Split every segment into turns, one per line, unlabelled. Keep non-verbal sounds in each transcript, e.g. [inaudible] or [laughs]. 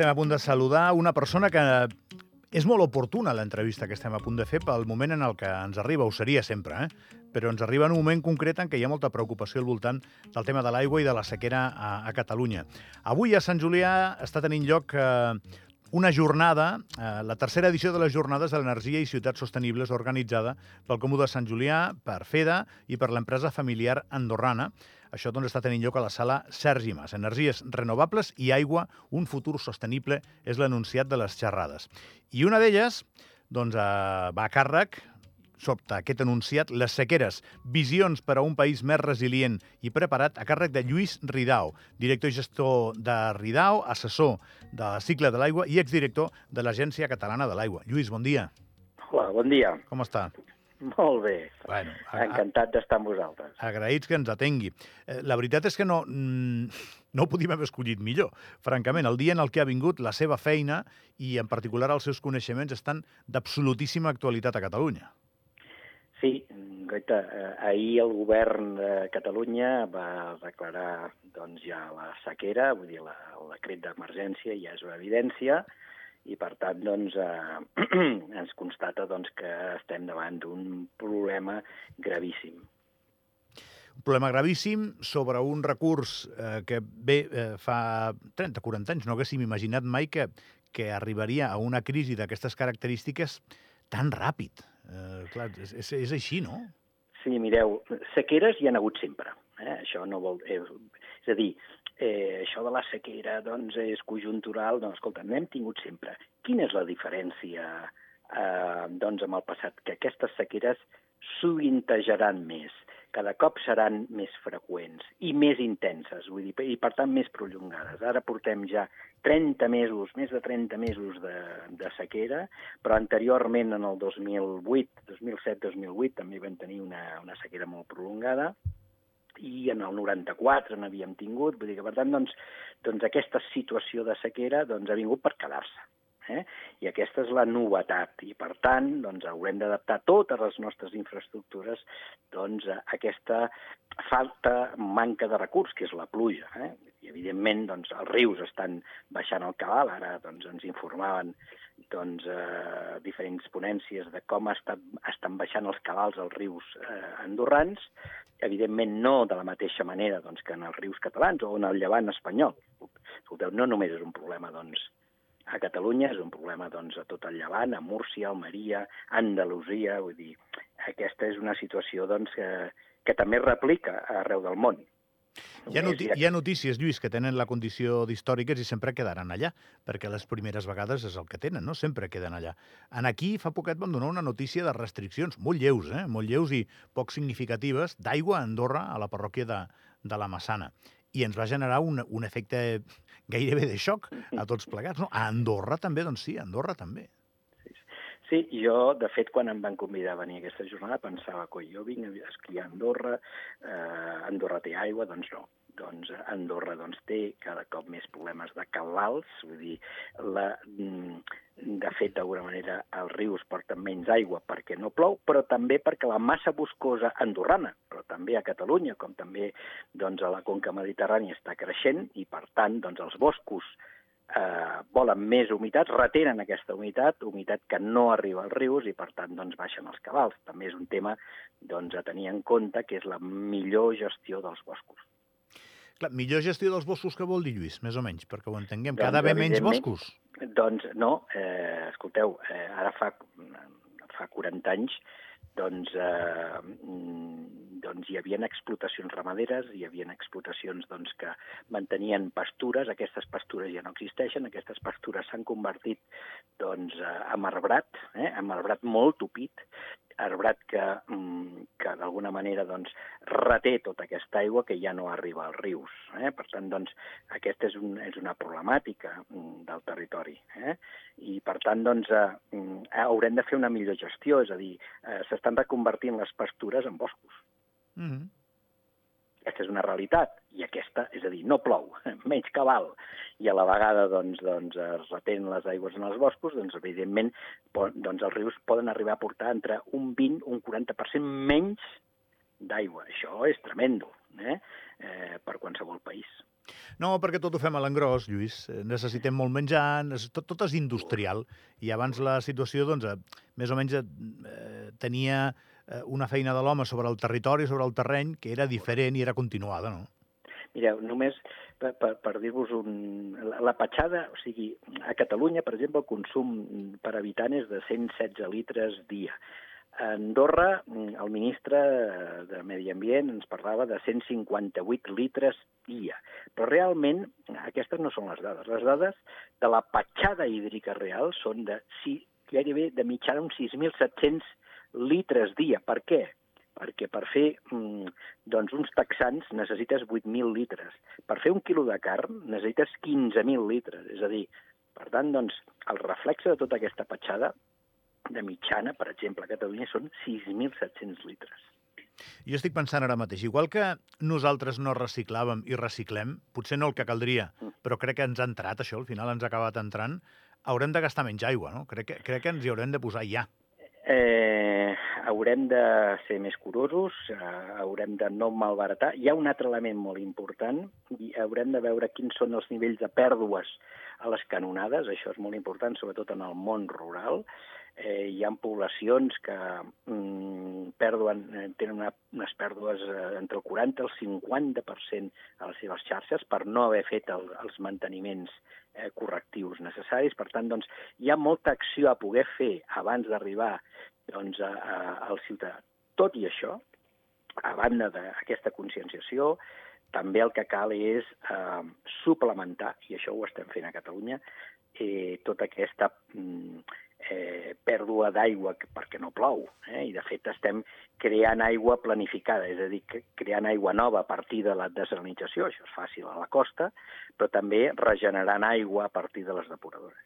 estem a punt de saludar una persona que és molt oportuna l'entrevista que estem a punt de fer pel moment en el que ens arriba, ho seria sempre, eh? però ens arriba en un moment concret en què hi ha molta preocupació al voltant del tema de l'aigua i de la sequera a, a Catalunya. Avui a Sant Julià està tenint lloc eh, una jornada, eh, la tercera edició de les Jornades de l'Energia i Ciutats Sostenibles organitzada pel Comú de Sant Julià, per FEDA i per l'empresa familiar andorrana. Això doncs, està tenint lloc a la sala Sergi Mas. Energies renovables i aigua, un futur sostenible, és l'anunciat de les xerrades. I una d'elles doncs, eh, va a càrrec sobte aquest anunciat les sequeres, visions per a un país més resilient i preparat a càrrec de Lluís Ridao, director i gestor de Ridao, assessor de cicle de l'aigua i exdirector de l'Agència Catalana de l'Aigua. Lluís, bon dia.
Hola, bon dia.
Com està? [laughs]
Molt bé.
Bueno,
Encantat d'estar amb vosaltres.
Agraïts que ens atengui. Eh, la veritat és que no, mm, no ho podíem haver escollit millor. Francament, el dia en el que ha vingut la seva feina i en particular els seus coneixements estan d'absolutíssima actualitat a Catalunya.
Sí, Goita, eh, ahir el govern de Catalunya va declarar doncs, ja la sequera, vull dir, la, el decret d'emergència ja és una evidència, i per tant doncs, eh, [clears throat] ens constata doncs, que estem davant d'un problema gravíssim.
Un problema gravíssim sobre un recurs eh, que bé eh, fa 30-40 anys no haguéssim imaginat mai que, que arribaria a una crisi d'aquestes característiques tan ràpid. Eh, clar, és, és, és així, no?
Sí, mireu, sequeres hi han hagut sempre. Eh? Això no vol... Eh, és a dir, eh, això de la sequera doncs, és conjuntural. No, escolta, n'hem tingut sempre. Quina és la diferència eh, doncs, amb el passat? Que aquestes sequeres sovintejaran més, cada cop seran més freqüents i més intenses, vull dir, i per tant més prolongades. Ara portem ja 30 mesos, més de 30 mesos de, de sequera, però anteriorment, en el 2008, 2007-2008, també vam tenir una, una sequera molt prolongada, i en el 94 n'havíem tingut, vull dir que, per tant, doncs, doncs aquesta situació de sequera doncs, ha vingut per quedar-se. Eh? I aquesta és la novetat i, per tant, doncs, haurem d'adaptar totes les nostres infraestructures doncs, a aquesta falta, manca de recurs, que és la pluja. Eh? I, evidentment, doncs, els rius estan baixant el cabal. Ara doncs, ens informaven doncs, eh, diferents ponències de com estat, estan baixant els cabals als rius eh, andorrans, evidentment no de la mateixa manera doncs, que en els rius catalans o en el llevant espanyol. Escolteu, no només és un problema doncs, a Catalunya, és un problema doncs, a tot el llevant, a Múrcia, Almeria, Andalusia, vull dir, aquesta és una situació doncs, que, que també replica arreu del món.
Hi ha, noti hi ha notícies, Lluís, que tenen la condició d'històriques i sempre quedaran allà, perquè les primeres vegades és el que tenen, no? Sempre queden allà. En aquí, fa poquet, van donar una notícia de restriccions molt lleus, eh? molt lleus i poc significatives, d'aigua a Andorra, a la parròquia de, de la Massana. I ens va generar un, un efecte gairebé de xoc a tots plegats. No? A Andorra també, doncs sí, a Andorra també.
Sí, jo, de fet, quan em van convidar a venir a aquesta jornada, pensava que jo vinc a esquiar a Andorra, eh, Andorra té aigua, doncs no. Doncs Andorra doncs, té cada cop més problemes de cabals, vull dir, la, mm, de fet, d'alguna manera, els rius porten menys aigua perquè no plou, però també perquè la massa boscosa andorrana, però també a Catalunya, com també doncs, a la conca mediterrània, està creixent i, per tant, doncs, els boscos eh, volen més humitat, retenen aquesta humitat, humitat que no arriba als rius i, per tant, doncs, baixen els cabals. També és un tema doncs, a tenir en compte que és la millor gestió dels boscos.
Clar, millor gestió dels boscos que vol dir, Lluís, més o menys, perquè ho entenguem. Doncs, Cada vegada menys boscos.
Doncs no, eh, escolteu, eh, ara fa, fa 40 anys doncs, eh, doncs hi havia explotacions ramaderes, hi havia explotacions doncs, que mantenien pastures, aquestes pastures ja no existeixen, aquestes pastures s'han convertit doncs, en arbrat, eh, en arbrat molt tupit, arbrat que, mm, que d'alguna manera doncs, reté tota aquesta aigua que ja no arriba als rius. Eh? Per tant, doncs, aquesta és, un, és una problemàtica mm, del territori. Eh? I, per tant, doncs, eh, mm, haurem de fer una millor gestió, és a dir, eh, s'estan reconvertint les pastures en boscos. Mm -hmm. Aquesta és una realitat, i aquesta, és a dir, no plou, [laughs] menys cabal, i a la vegada doncs, doncs, es retenen les aigües en els boscos, doncs, evidentment, doncs, els rius poden arribar a portar entre un 20 un 40% menys d'aigua. Això és tremendo eh? Eh, per qualsevol país.
No, perquè tot ho fem a l'engròs, Lluís. Eh, necessitem molt menjar, tot, tot és industrial. I abans la situació, doncs, eh, més o menys eh, tenia una feina de l'home sobre el territori, sobre el terreny, que era diferent i era continuada, no?
Mireu, només per, per, per dir-vos un... La, petjada, o sigui, a Catalunya, per exemple, el consum per habitant és de 116 litres dia. A Andorra, el ministre de Medi Ambient ens parlava de 158 litres dia. Però realment aquestes no són les dades. Les dades de la petjada hídrica real són de sí, gairebé de mitjana uns 6.700 litres dia. Per què? perquè per fer mm, doncs, uns texans necessites 8.000 litres. Per fer un quilo de carn necessites 15.000 litres. És a dir, per tant, doncs, el reflexe de tota aquesta petjada de mitjana, per exemple, a Catalunya són 6.700 litres.
Jo estic pensant ara mateix, igual que nosaltres no reciclàvem i reciclem, potser no el que caldria, mm. però crec que ens ha entrat això, al final ens ha acabat entrant, haurem de gastar menys aigua, no? Crec que, crec que ens hi haurem de posar ja.
Eh, haurem de ser més curosos, eh, haurem de no malbaratar. Hi ha un altre element molt important, i haurem de veure quins són els nivells de pèrdues a les canonades, això és molt important, sobretot en el món rural, eh, hi ha poblacions que mm, perduen, eh, tenen una, unes pèrdues eh, entre el 40 i el 50% a les seves xarxes per no haver fet el, els manteniments eh, correctius necessaris. Per tant, doncs, hi ha molta acció a poder fer abans d'arribar doncs, a, a, al ciutadà. Tot i això, a banda d'aquesta conscienciació, també el que cal és eh, suplementar, i això ho estem fent a Catalunya, eh, tota aquesta mm, eh, pèrdua d'aigua perquè no plou. Eh? I, de fet, estem creant aigua planificada, és a dir, creant aigua nova a partir de la desalinització, això és fàcil a la costa, però també regenerant aigua a partir de les depuradores.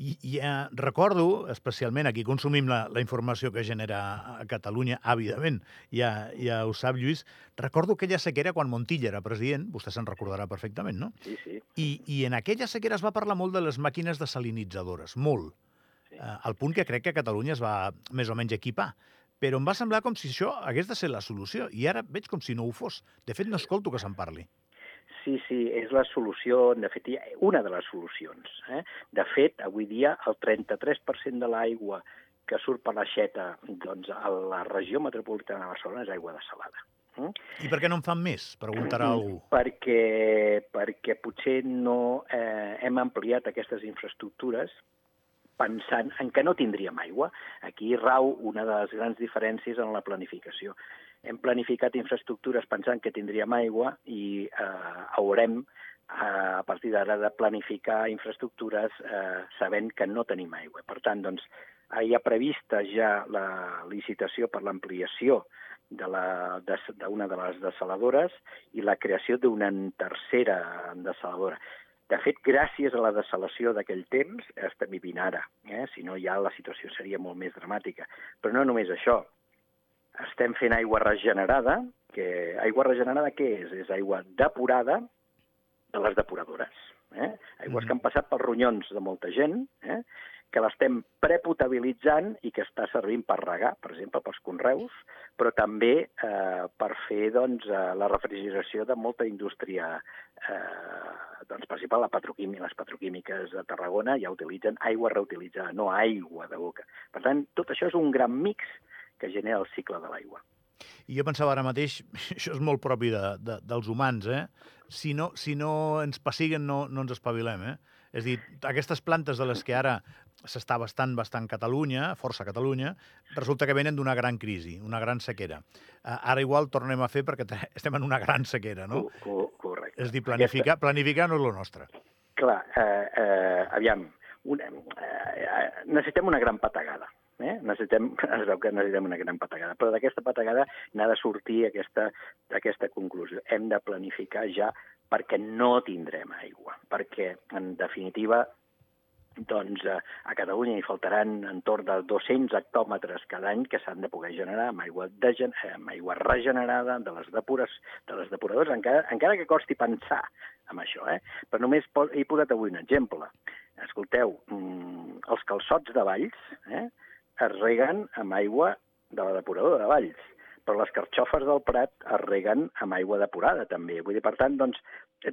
I, i eh, recordo, especialment aquí consumim la, la informació que genera a Catalunya, àvidament, ja, ja ho sap Lluís, recordo aquella sequera quan Montilla era president, vostè se'n recordarà perfectament, no?
Sí, sí.
I, I en aquella sequera es va parlar molt de les màquines desalinitzadores, molt al punt que crec que Catalunya es va més o menys equipar. Però em va semblar com si això hagués de ser la solució, i ara veig com si no ho fos. De fet, no escolto que se'n parli.
Sí, sí, és la solució, de fet, una de les solucions. Eh? De fet, avui dia el 33% de l'aigua que surt per l'aixeta doncs, a la regió metropolitana de Barcelona és aigua desalada.
Mm? I per què no en fan més? Preguntarà mm, algú.
Perquè, perquè potser no eh, hem ampliat aquestes infraestructures pensant en que no tindríem aigua. Aquí rau una de les grans diferències en la planificació. Hem planificat infraestructures pensant que tindríem aigua i eh, haurem, eh, a partir d'ara, de planificar infraestructures eh, sabent que no tenim aigua. Per tant, doncs, hi ha prevista ja la licitació per l'ampliació d'una de, de, de les desaladores i la creació d'una tercera desaladora. De fet, gràcies a la desalació d'aquell temps, estem vivint ara. Eh? Si no, ja la situació seria molt més dramàtica. Però no només això. Estem fent aigua regenerada, que aigua regenerada què és? És aigua depurada de les depuradores. Eh? Aigües mm -hmm. que han passat pels ronyons de molta gent, eh? Que l'estem prepotabilitzant i que està servint per regar, per exemple, pels conreus, però també eh, per fer doncs, eh, la refrigeració de molta indústria, eh, doncs, per exemple, la petroquímica, les petroquímiques de Tarragona ja utilitzen aigua reutilitzada, no aigua de boca. Per tant, tot això és un gran mix que genera el cicle de l'aigua.
I jo pensava ara mateix, [laughs] això és molt propi de, de, dels humans, eh? Si no, si no ens passiguen, no, no ens espavilem, eh? És a dir, aquestes plantes de les que ara s'està bastant, bastant Catalunya, força Catalunya, resulta que venen d'una gran crisi, una gran sequera. Uh, ara igual tornem a fer perquè [laughs] estem en una gran sequera, no?
Correcte.
És dir, planificar, Aquesta... planificar no és el nostre.
Clar, eh, eh, aviam, una, eh, necessitem una gran patagada. Eh? Necessitem, [laughs] es veu que necessitem una gran patagada, però d'aquesta patagada n'ha de sortir aquesta, aquesta conclusió. Hem de planificar ja perquè no tindrem aigua, perquè, en definitiva, doncs eh, a Catalunya hi faltaran entorn de 200 hectòmetres cada any que s'han de poder generar amb aigua, de, amb aigua regenerada de les, depures, de les depuradores, encara, encara que costi pensar en això. Eh? Però només he posat avui un exemple. Escolteu, mm, els calçots de Valls eh, es reguen amb aigua de la depuradora de Valls però les carxofes del Prat es reguen amb aigua depurada, també. Vull dir, per tant, doncs,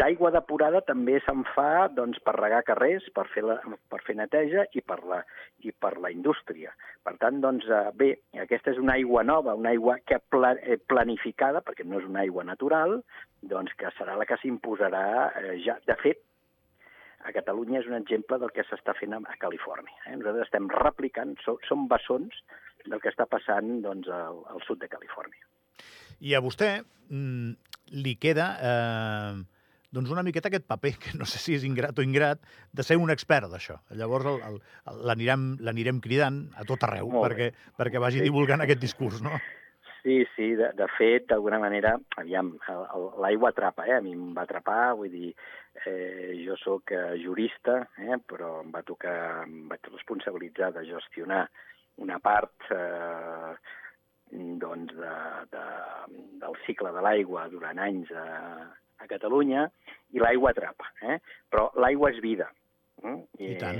d'aigua depurada també se'n fa doncs, per regar carrers, per fer, la, per fer neteja i per, la, i per la indústria. Per tant, doncs, eh, bé, aquesta és una aigua nova, una aigua que pla, eh, planificada, perquè no és una aigua natural, doncs que serà la que s'imposarà eh, ja. De fet, a Catalunya és un exemple del que s'està fent a Califòrnia. Eh? Nosaltres estem replicant, som, som bessons del que està passant doncs, al, al sud de Califòrnia.
I a vostè mm, li queda eh, doncs una miqueta aquest paper, que no sé si és ingrat o ingrat, de ser un expert d'això. Llavors l'anirem cridant a tot arreu perquè, perquè vagi sí. divulgant aquest discurs, no?
Sí, sí, de, de fet, d'alguna manera, aviam, l'aigua atrapa, eh? a mi em va atrapar, vull dir, eh, jo sóc eh, jurista, eh? però em va tocar, em vaig responsabilitzar de gestionar una part eh, doncs de, de, del cicle de l'aigua durant anys a, a Catalunya, i l'aigua atrapa, eh? però l'aigua és vida.
Eh? I, I tant.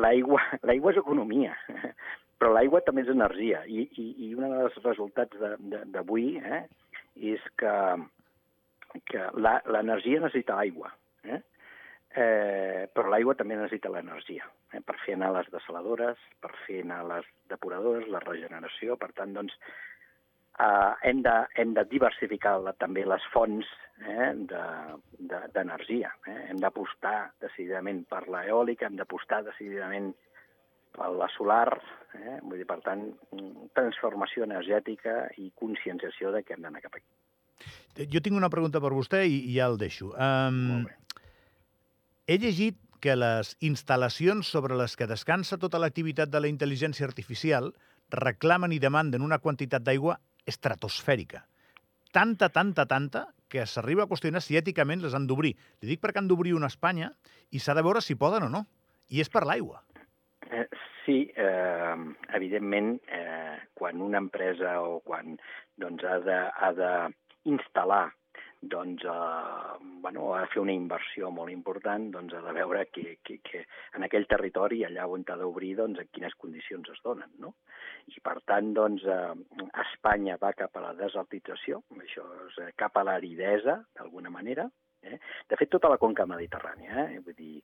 L'aigua la, és economia [laughs] però l'aigua també és energia, i, i, i un dels resultats d'avui eh, és que, que l'energia necessita aigua, eh? Però l'aigua també necessita l'energia eh, per fer anar les desaladores, per fer anar les depuradores, la regeneració. Per tant, doncs, eh, hem, de, hem de diversificar la, també les fonts eh, d'energia. De, de, eh? Hem d'apostar decididament per l'eòlica, hem d'apostar decididament la solar, eh? vull dir, per tant, transformació energètica i conscienciació de que hem d'anar cap aquí.
Jo tinc una pregunta per vostè i, i ja el deixo. Um, he llegit que les instal·lacions sobre les que descansa tota l'activitat de la intel·ligència artificial reclamen i demanden una quantitat d'aigua estratosfèrica. Tanta, tanta, tanta, que s'arriba a qüestionar si èticament les han d'obrir. Li dic perquè han d'obrir una Espanya i s'ha de veure si poden o no. I és per l'aigua.
Eh, sí, eh, evidentment, eh, quan una empresa o quan doncs, ha de, ha de doncs, eh, bueno, ha de fer una inversió molt important, doncs ha de veure que, que, que en aquell territori, allà on ha d'obrir, doncs, en quines condicions es donen. No? I, per tant, doncs, eh, Espanya va cap a la desertització, això és eh, cap a l'aridesa, d'alguna manera, Eh? De fet, tota la conca mediterrània, eh? vull dir,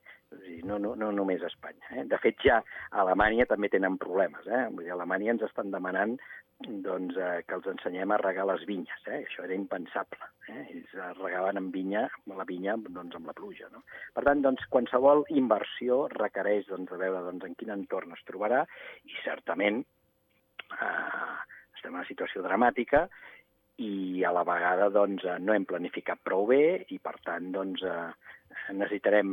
no, no, no només Espanya. Eh? De fet, ja a Alemanya també tenen problemes. Eh? Vull dir, a Alemanya ens estan demanant doncs, eh, que els ensenyem a regar les vinyes. Eh? Això era impensable. Eh? Ells regaven amb vinya, la vinya doncs, amb la pluja. No? Per tant, doncs, qualsevol inversió requereix doncs, de veure doncs, en quin entorn es trobarà i certament eh, estem en una situació dramàtica i a la vegada doncs, eh, no hem planificat prou bé i, per tant, doncs, eh, necessitarem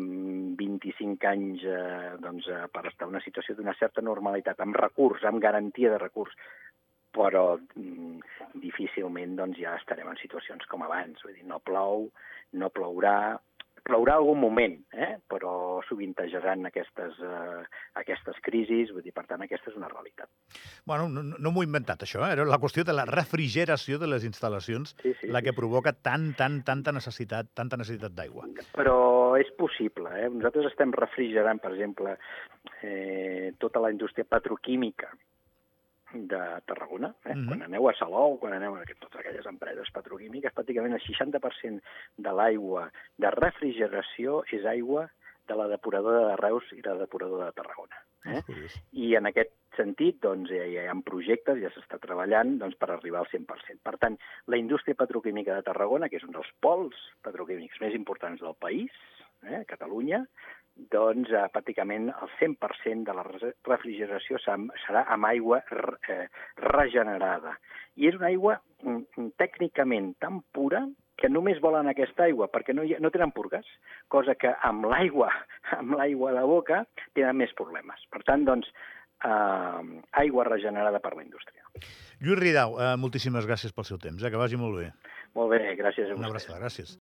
25 anys eh, doncs, per estar en una situació d'una certa normalitat, amb recurs, amb garantia de recurs, però mm, difícilment doncs, ja estarem en situacions com abans. Vull dir, no plou, no plourà, plourà algun moment, eh? però sovintejaran aquestes, eh, aquestes crisis, vull dir, per tant, aquesta és una realitat.
Bueno, no, no m'ho he inventat, això, eh? era la qüestió de la refrigeració de les instal·lacions sí, sí, la que sí, provoca sí. tant, tant, tanta necessitat, tanta necessitat d'aigua.
Però és possible, eh? Nosaltres estem refrigerant, per exemple, eh, tota la indústria petroquímica, de Tarragona. Eh? Mm -hmm. Quan aneu a Salou, quan aneu a totes aquelles empreses petroquímiques, pràcticament el 60% de l'aigua de refrigeració és aigua de la depuradora de Reus i la depuradora de Tarragona. Eh? I en aquest sentit, doncs, ja hi ha projectes, ja s'està treballant doncs, per arribar al 100%. Per tant, la indústria petroquímica de Tarragona, que és un dels pols petroquímics més importants del país, eh, Catalunya, doncs eh, pràcticament el 100% de la refrigeració serà amb aigua eh, regenerada. I és una aigua mm, mm, tècnicament tan pura que només volen aquesta aigua perquè no, hi, no tenen purgues, cosa que amb l'aigua [laughs] amb l'aigua de boca tenen més problemes. Per tant, doncs, eh, aigua regenerada per la indústria.
Lluís Ridau, eh, moltíssimes gràcies pel seu temps, eh, que vagi molt bé.
Molt bé, gràcies a
vostè. Una abraçada, gràcies.